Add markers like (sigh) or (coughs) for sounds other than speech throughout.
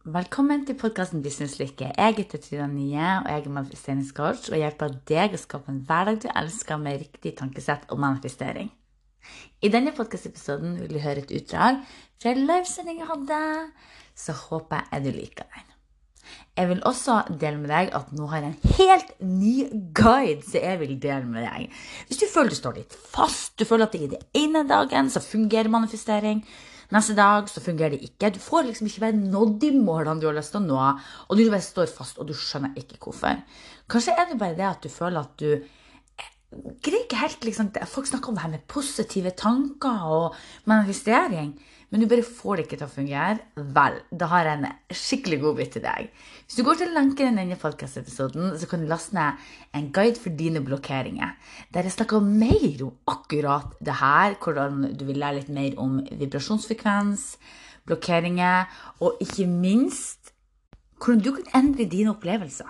Velkommen til podkasten Businesslykke. Jeg heter Trina Nye, og jeg er manifesteringscoach og hjelper deg å skape en hverdag du elsker med riktig tankesett og manifestering. I denne podkastepisoden vil du høre et utdrag fra en livesending jeg hadde, så håper jeg du liker den. Jeg vil også dele med deg at nå har jeg en helt ny guide som jeg vil dele med deg. Hvis du føler du står litt fast, du føler at det i den ene dagen så fungerer manifestering, Neste dag så fungerer det ikke. Du får liksom ikke bare nådd de målene du har lyst til å nå, og du bare står fast, og du skjønner ikke hvorfor. Kanskje er det bare det at du føler at du greier ikke helt liksom, Folk snakker om det her med positive tanker og manifestering, men du bare får det ikke til å fungere. Vel, da har jeg en skikkelig godbit til deg. Hvis du går til lenken i denne podkast-episoden, så kan du laste ned en guide for dine blokkeringer. Der jeg snakker mer om akkurat det her, hvordan du vil lære litt mer om vibrasjonsfrekvens, blokkeringer, og ikke minst hvordan du kan endre dine opplevelser.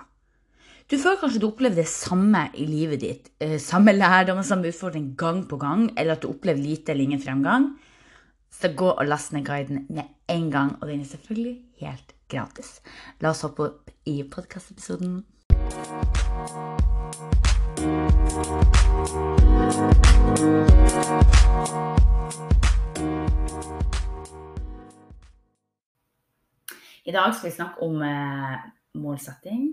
Du føler kanskje du opplever det samme i livet ditt. Eh, samme lærdom og samme utfordring gang på gang, eller at du opplever lite eller ingen fremgang. Så gå og last ned guiden med en gang, og den er selvfølgelig helt gratis. La oss hoppe opp i podkastepisoden. I dag skal vi snakke om eh, målsetting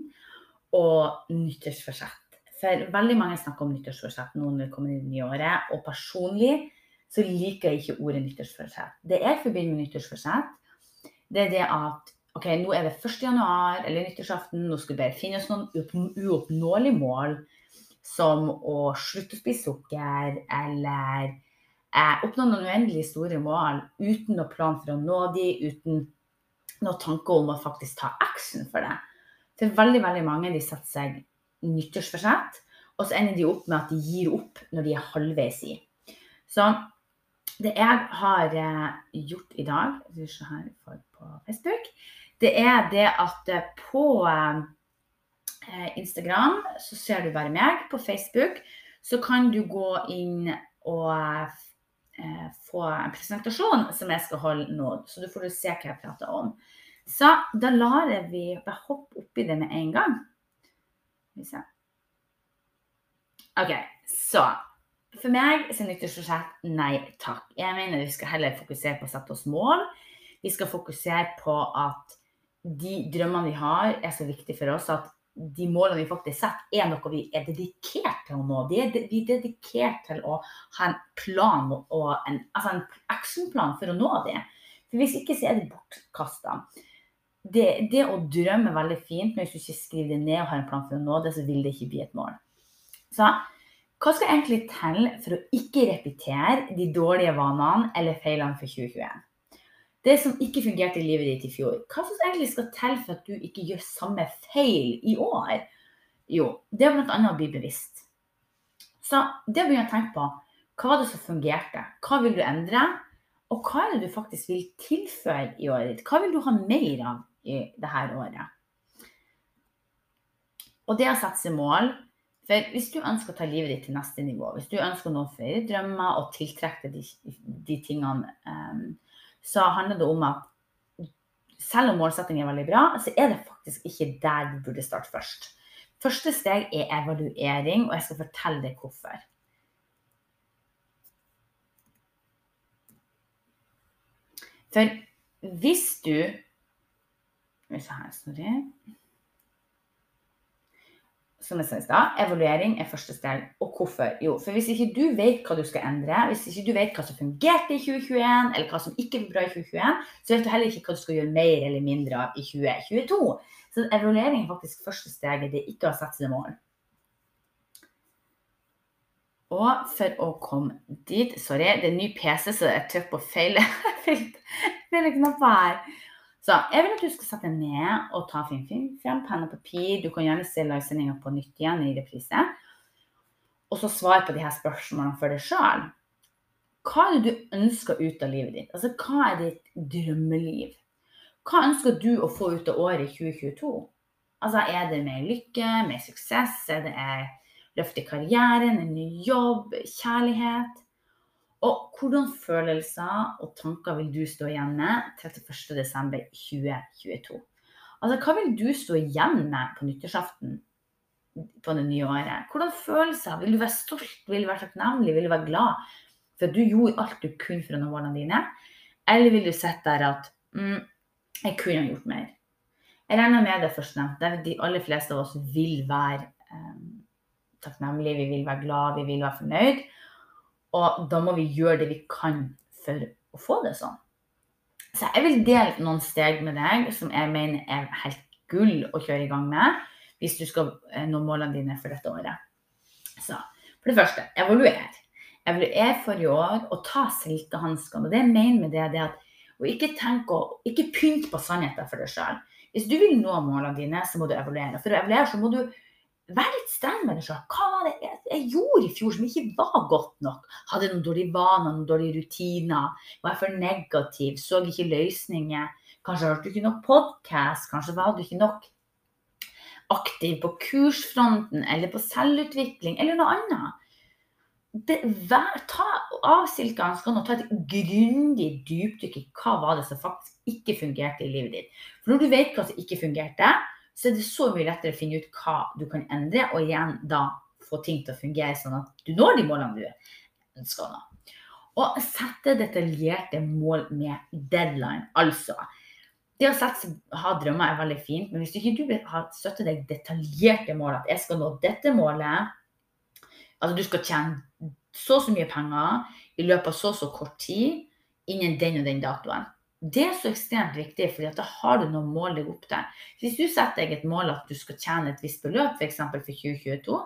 og nyttårsforsett. For veldig mange snakker om nyttårsforsett nå når vi kommer inn i året. Og personlig så liker jeg ikke ordet nyttårsforsett. Det jeg forbinder med nyttårsforsett, det er det at ok, nå er det 1. januar eller nyttårsaften, nå skal vi bare finne oss noen uoppnåelige mål som å slutte å spise sukker eller eh, oppnå noen uendelig store mål uten noen plan for å nå de, uten noen tanke om å faktisk ta action for det. For veldig veldig mange de setter seg nyttårsforsett, og så ender de opp med at de gir opp når de er halvveis i. Så det jeg har eh, gjort i dag vi se på Facebook, det er det at eh, på eh, Instagram så ser du bare meg. På Facebook så kan du gå inn og få en presentasjon som jeg skal holde nå. Så du får se hva jeg prater om. Så da lar vi bare hoppe oppi det med en gang. OK, så for meg så er nyttårsforsett nei takk. Jeg mener vi skal heller fokusere på å sette oss mål. Vi skal fokusere på at de drømmene vi har, er så viktige for oss at de målene vi faktisk setter, er noe vi er dedikert til å nå. Vi er, dedikert til å ha en plan en, altså en actionplan for å nå det. For hvis ikke så er det bortkasta det, det, å drømme er veldig fint, men hvis du ikke skriver det ned og har en plan for å nå det, så vil det ikke bli et mål. Så hva skal egentlig til for å ikke repetere de dårlige vanene eller feilene for 2021? Det som ikke fungerte i livet ditt i fjor, hva som egentlig skal til for at du ikke gjør samme feil i år? Jo, det er bl.a. å bli bevisst. Så det å begynne å tenke på hva var det som fungerte? Hva vil du endre? Og hva er det du faktisk vil tilføre i året ditt? Hva vil du ha mer av i dette året. Og det å sette seg mål For hvis du ønsker å ta livet ditt til neste nivå, hvis du ønsker å nå flere drømmer og tiltrekke de, de tingene, um, så handler det om at selv om målsetting er veldig bra, så er det faktisk ikke der du burde starte først. Første steg er evaluering, og jeg skal fortelle deg hvorfor. For hvis du skal vi se her, sorry. Som jeg sa i stad, evaluering er første steg. Og hvorfor? Jo, for hvis ikke du vet hva du skal endre, hvis ikke du vet hva som fungerte i 2021, eller hva som ikke var bra i 2021, så vet du heller ikke hva du skal gjøre mer eller mindre av i 2022. Så evaluering er faktisk første steget. Det er ikke å sette seg mål. Og for å komme dit Sorry, det er ny PC, så jeg trykker på feil (laughs) knapper her. Så jeg vil at du skal sette deg ned og ta fin, fin, frem penn og papir. Du kan gjerne se livesendinga på nytt igjen i reprise. Og så svar på de her spørsmålene for deg sjøl. Hva er det du ønsker ut av livet ditt? Altså, hva er ditt drømmeliv? Hva ønsker du å få ut av året 2022? Altså, er det mer lykke, mer suksess? Er det løft i karrieren, en ny jobb, kjærlighet? Og hvordan følelser og tanker vil du stå igjen med 31.12.2022? Altså, hva vil du stå igjen med på nyttårsaften på det nye året? Hvordan følelser? Vil du være stolt? Vil du være takknemlig? Vil du være glad for du gjorde alt du kunne for å nå målene dine? Eller vil du sitte der at mm, jeg kunne gjort mer? Jeg regner med det førstnevnte. De aller fleste av oss vil være eh, takknemlige, vi vil være glad, vi vil være fornøyd. Og da må vi gjøre det vi kan for å få det sånn. Så jeg vil dele noen steg med deg som jeg mener er helt gull å kjøre i gang med hvis du skal eh, nå målene dine for dette året. Så for det første, evaluer. Evaluer for i år og ta silkehanskene. Det jeg mener med det, det er at og ikke tenk å, ikke pynt på sannheten for deg sjøl. Hvis du vil nå målene dine, så må du evaluere. For å evaluere så må du Vær litt streng med deg sjøl. Hva var det jeg, jeg, gjorde i fjor som ikke var godt nok? Hadde noen dårlige vaner, noen dårlige rutiner? Var jeg for negativ? Så ikke løsninger? Kanskje hørte du ikke nok podkast? Kanskje var du ikke nok aktiv på kursfronten eller på selvutvikling eller noe annet? Det, vær, ta av silkehanskene og ta et grundig dypdykk i hva var det som faktisk ikke fungerte i livet ditt. For når du vet hva som ikke fungerte, så er det så mye lettere å finne ut hva du kan endre, og igjen da få ting til å fungere sånn at du når de målene du ønsker å nå. Og sette detaljerte mål med deadline. Altså, det å sette, ha drømmer er veldig fint, men hvis du ikke vil ha støtte deg detaljerte mål, at jeg skal nå dette målet Altså du skal tjene så og så mye penger i løpet av så og så kort tid innen den og den datoen. Det er så ekstremt viktig, for da har du noe mål deg opp til. Hvis du setter deg et mål at du skal tjene et visst beløp, f.eks. For, for 2022,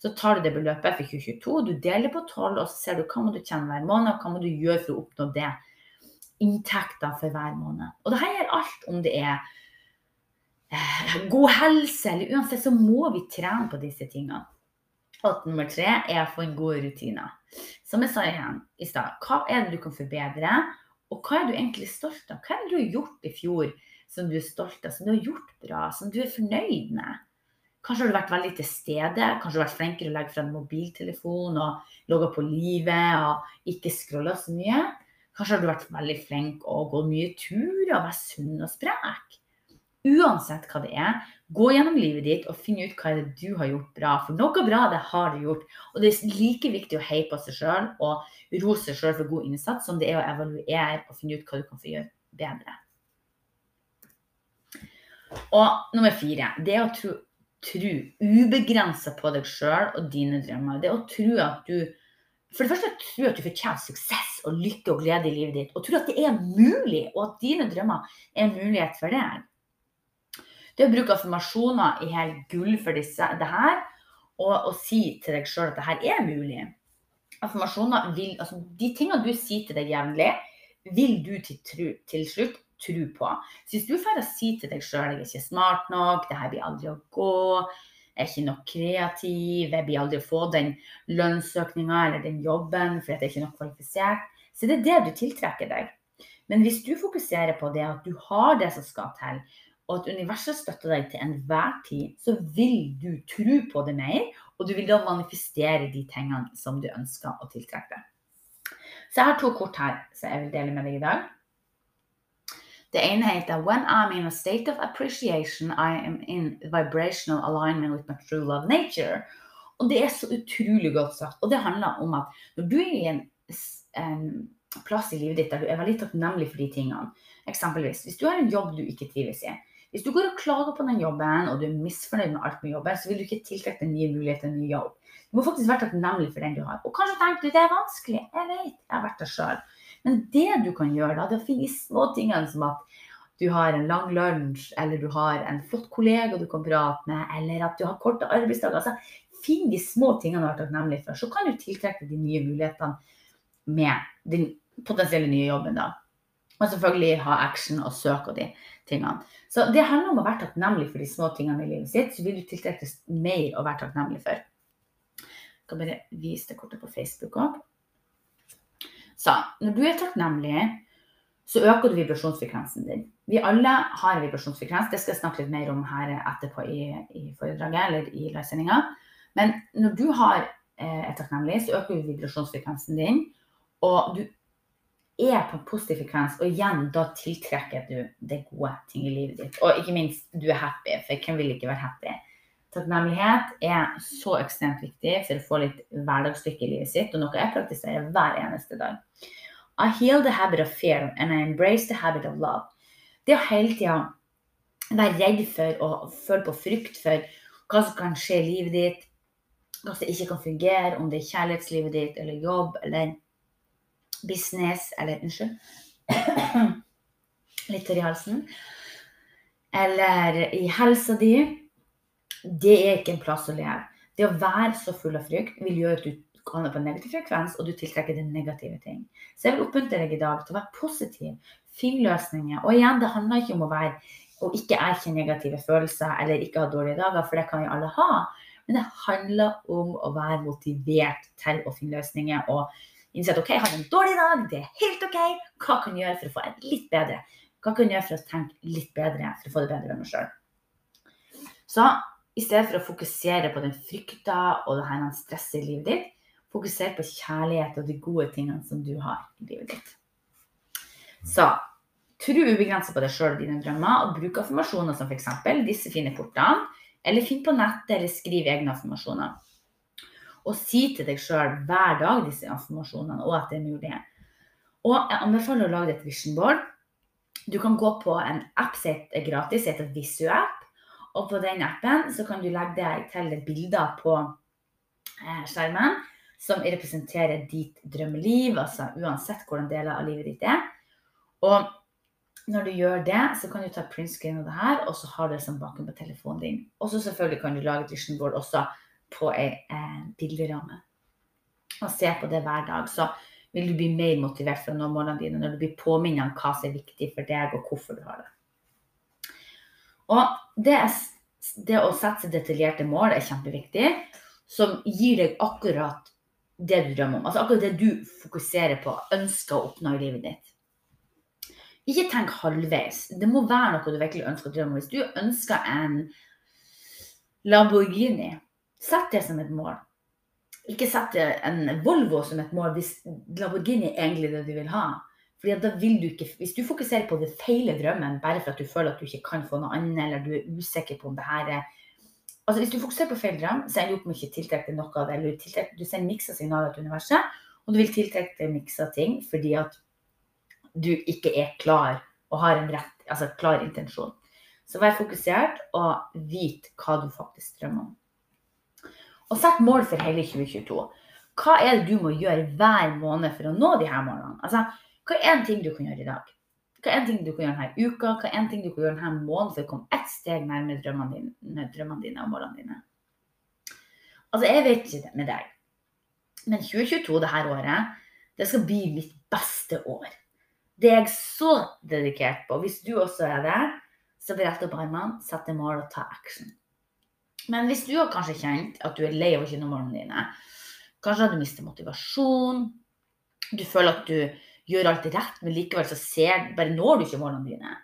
så tar du det beløpet for 2022, du deler på 12, og så ser du hva må du tjene hver måned, og hva må du gjøre for å oppnå det. Inntekter for hver måned. Og det her gjelder alt om det er eh, god helse, eller uansett så må vi trene på disse tingene. Og nummer tre er å få en god rutine. Som jeg sa igjen i stad, hva er det du kan forbedre? Og hva er du egentlig stolt av? Hva har du gjort i fjor som du er stolt av, som du har gjort bra, som du er fornøyd med? Kanskje har du vært veldig til stede, kanskje du har vært flinkere å legge fra en mobiltelefon og logge på livet og ikke scrolla så mye. Kanskje har du vært veldig flink å gå mye turer og være sunn og sprek. Uansett hva det er, gå gjennom livet ditt og finne ut hva det er du har gjort bra. For noe bra, det har du gjort. Og det er like viktig å heie på seg sjøl og rose seg sjøl for god innsats som det er å evaluere og finne ut hva du kan få gjøre bedre. Og nummer fire, det er å tro, tro ubegrensa på deg sjøl og dine drømmer. Det er å tro at du for det første tro at du fortjener suksess og lykke og glede i livet ditt. Og tro at det er mulig, og at dine drømmer er en mulighet for deg. Det å bruke affirmasjoner er helt gull for disse, det her. Og, og si til deg sjøl at det her er mulig. Affirmasjoner vil, altså De tingene du sier til deg jevnlig, vil du til, tru, til slutt tro på. Så hvis du får si til deg sjøl jeg er ikke smart nok, det her blir aldri å gå, jeg er ikke nok kreativ, jeg blir aldri å få den lønnsøkninga eller den jobben fordi jeg er ikke nok kvalifisert, så det er det du tiltrekker deg. Men hvis du fokuserer på det at du har det som skal til, og at universet støtter deg til enhver tid, så vil du tro på det mer, og du vil da manifestere de tingene som du ønsker å tiltrekke Så jeg har to kort her som jeg vil dele med deg i dag. Det ene heter When I'm in a state of appreciation, I am in vibrational alignment with my true love nature. Og det er så utrolig godt sagt. Og det handler om at når du er i en, en plass i livet ditt der du er veldig takknemlig for de tingene, eksempelvis hvis du har en jobb du ikke trives i, hvis du går og klager på den jobben, og du er misfornøyd med alt med jobben, så vil du ikke tiltrekke deg nye muligheter ny jobb. Du må faktisk være takknemlig for den du har. Og kanskje tenker du det er vanskelig. Jeg vet, jeg har vært der sjøl. Men det du kan gjøre, da, det er å finne små tingene som at du har en lang lunsj, eller du har en flott kollega du kan prate med, eller at du har korte arbeidsdager. Altså, Finn de små tingene du vært takknemlig for, så kan du tiltrekke de nye mulighetene med den potensielle nye jobben. da. Og selvfølgelig ha action og søke de tingene. Så det handler om å være takknemlig for de små tingene i livet sitt, så vil du tiltrekkes mer å være takknemlig for. Jeg kan bare vise det kortet på Facebook òg. Så når du er takknemlig, så øker du vibrasjonsfrekvensen din. Vi alle har vibrasjonsfrekvens. Det skal jeg snakke litt mer om her etterpå i, i foredraget eller i livesendinga. Men når du har, eh, er takknemlig, så øker du vibrasjonsfrekvensen din. og du er på en positiv frekvens, og igjen, da tiltrekker du det gode ting i livet ditt. Og ikke minst, du er happy, for hvem vil ikke være happy? Takknemlighet er så ekstremt viktig for å få litt hverdagslykke i livet sitt, og noe jeg praktiserer hver eneste dag. I heal the habit of fear and I embrace the habit of love. Det å hele tida være redd for og føle på frykt for hva som kan skje i livet ditt, hva som ikke kan fungere, om det er kjærlighetslivet ditt eller jobb eller business eller Unnskyld. (coughs) Litt tørr i halsen. Eller i helsa di. Det er ikke en plass å leve. Det å være så full av frykt vil gjøre at du havner på en negativ frekvens, og du tiltrekker deg negative ting. Så jeg vil oppmuntre deg i dag til å være positiv. Finn løsninger. Og igjen, det handler ikke om å være og ikke erkjenne negative følelser eller ikke ha dårlige dager, for det kan vi alle ha. Men det handler om å være motivert til å finne løsninger og innse at OK, jeg har en dårlig dag, det er helt OK. Hva kan jeg gjøre for å få det litt bedre? Hva kan jeg gjøre for å tenke litt bedre, for å få det bedre med meg sjøl? Så i stedet for å fokusere på den frykta og det her stresset i livet ditt, fokuser på kjærlighet og de gode tingene som du har i livet ditt. Så tro ubegrenset på deg sjøl og dine drømmer, og bruk affirmasjoner som f.eks. disse fine portene, eller finn på nettet eller skriv egne affirmasjoner. Og si til deg sjøl hver dag disse informasjonene, og at det er mulig. Og jeg anbefaler å lage et vision board. Du kan gå på en app som er gratis, heter Visu-app. Og på den appen så kan du legge deg til bilder på eh, skjermen som representerer ditt drømmeliv, altså uansett hvordan deler av livet ditt er. Og når du gjør det, så kan du ta printscreen av det her, og så har du det som bakgrunn på telefonen din. Og så selvfølgelig kan du lage et vision board også på ei eh, bilderamme. Og se på det hver dag. Så vil du bli mer motivert for å nå målene dine når du blir påminnet om hva som er viktig for deg, og hvorfor du har det. Og det, det å sette detaljerte mål er kjempeviktig, som gir deg akkurat det du drømmer om. Altså akkurat det du fokuserer på, ønsker å oppnå i livet ditt. Ikke tenk halvveis. Det må være noe du virkelig ønsker å drømme om. Hvis du ønsker en Lamborghini, sett det som et mål. Ikke sett en Volvo som et mål hvis Lamborghini er egentlig det du vil ha. Fordi da vil du ikke, Hvis du fokuserer på det feile drømmen bare for at du føler at du ikke kan få noe annet, eller du er usikker på om det her er altså Hvis du fokuserer på feil drøm, så ender du opp ikke tiltrekke deg noe av det. eller Du, du sender miksa signaler til universet, og du vil tiltrekke deg miksa ting fordi at du ikke er klar og har en rett, altså klar intensjon. Så vær fokusert og vit hva du faktisk drømmer om. Og sett mål for hele 2022. Hva er det du må gjøre hver måned for å nå de her målene? Altså, hva er en ting du kan gjøre i dag? Hva er en ting du kan gjøre denne uka? Hva er en ting du kan gjøre denne måneden for å komme ett steg nærmere drømmene dine, drømmene dine og målene dine? Altså, jeg vet ikke det med deg, men 2022, det her året, det skal bli mitt beste år. Det er jeg så dedikert på. Hvis du også er det, så brett opp armene, sett deg mål og ta action. Men hvis du har kanskje kjent at du er lei av å nå målene dine, kanskje har du mistet motivasjon, du føler at du gjør alt rett, men likevel så ser, bare når du ikke målene dine.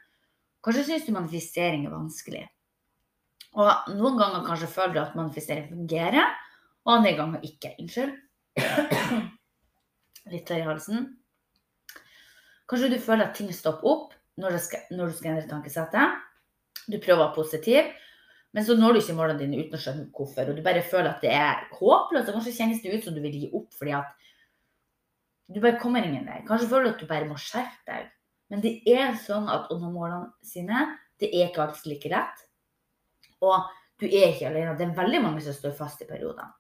Kanskje syns du manifestering er vanskelig. Og noen ganger kanskje føler du at manifestering fungerer, og andre ganger ikke. Unnskyld. (clears throat) Litt tørr i halsen. Kanskje du føler at ting stopper opp når, skal, når du skal endre tankesettet. Du prøver å være positiv, men så når du ikke målene dine uten å skjønne hvorfor. Og du bare føler at det er håpløst, og kanskje kjennes det ut som du vil gi opp fordi at du bare kommer ingen vei. Kanskje føler du at du bare må skjerpe deg. Men det er sånn at å nå målene sine, det er ikke alltid like lett. Og du er ikke alene. Det er veldig mange som står fast i perioder.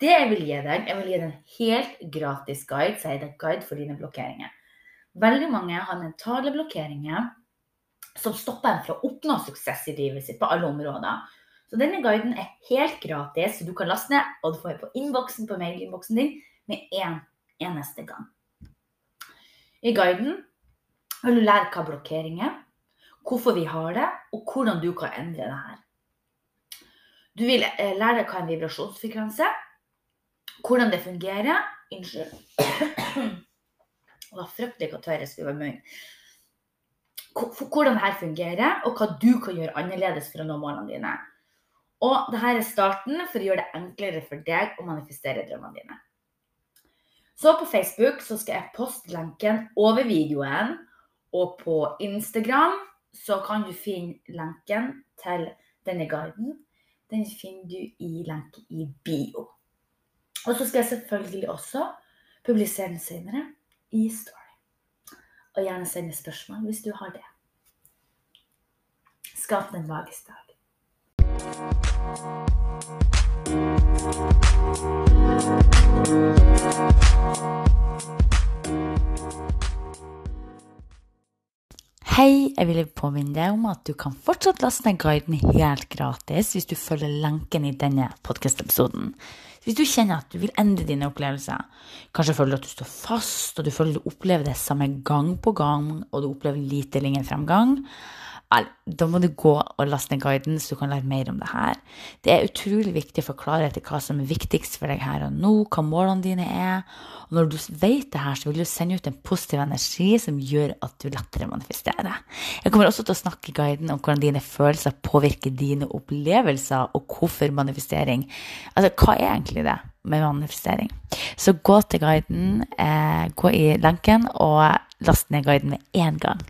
Det jeg vil gi deg, jeg vil gi deg en helt gratis guide, sier det guide for dine blokkeringer. Veldig mange har mentale blokkeringer som stopper en fra å oppnå suksess i livet sitt på alle områder. Så denne guiden er helt gratis, så du kan laste ned, og du får på innboksen på mailinnboksen din med én eneste gang. I guiden vil du lære hva blokkering er, hvorfor vi har det, og hvordan du kan endre det her. Du vil lære deg hva en vibrasjonsfrekvens er, hvordan det fungerer Unnskyld. (clears throat) Det var fryktelig jeg skulle være munnen. Hvordan dette fungerer, og hva du kan gjøre annerledes for å nå målene dine. Og dette er starten for å gjøre det enklere for deg å manifestere drømmene dine. Så på Facebook så skal jeg poste lenken over videoen, og på Instagram så kan du finne lenken til denne guiden. Den finner du i lenken i bio. Og så skal jeg selvfølgelig også publisere den senere i Story. Og gjerne sende spørsmål hvis du har det. Skap en magisk dag. Hei, jeg vil påminne deg om at du kan fortsatt laste ned guiden helt gratis hvis du følger lenken i denne podkast-episoden. Hvis du kjenner at du vil endre dine opplevelser, kanskje føler du at du står fast, og du føler du opplever det samme gang på gang, og du opplever lite ingen fremgang, da må du gå og laste ned guiden, så du kan lære mer om det her. Det er utrolig viktig å få klarhet i hva som er viktigst for deg her og nå, hva målene dine er. Og når du vet det her, så vil du sende ut en positiv energi som gjør at du lettere manifesterer. Jeg kommer også til å snakke i guiden om hvordan dine følelser påvirker dine opplevelser, og hvorfor manifestering. Altså, hva er egentlig det med manifestering? Så gå til guiden, eh, gå i lenken og last ned guiden med én gang.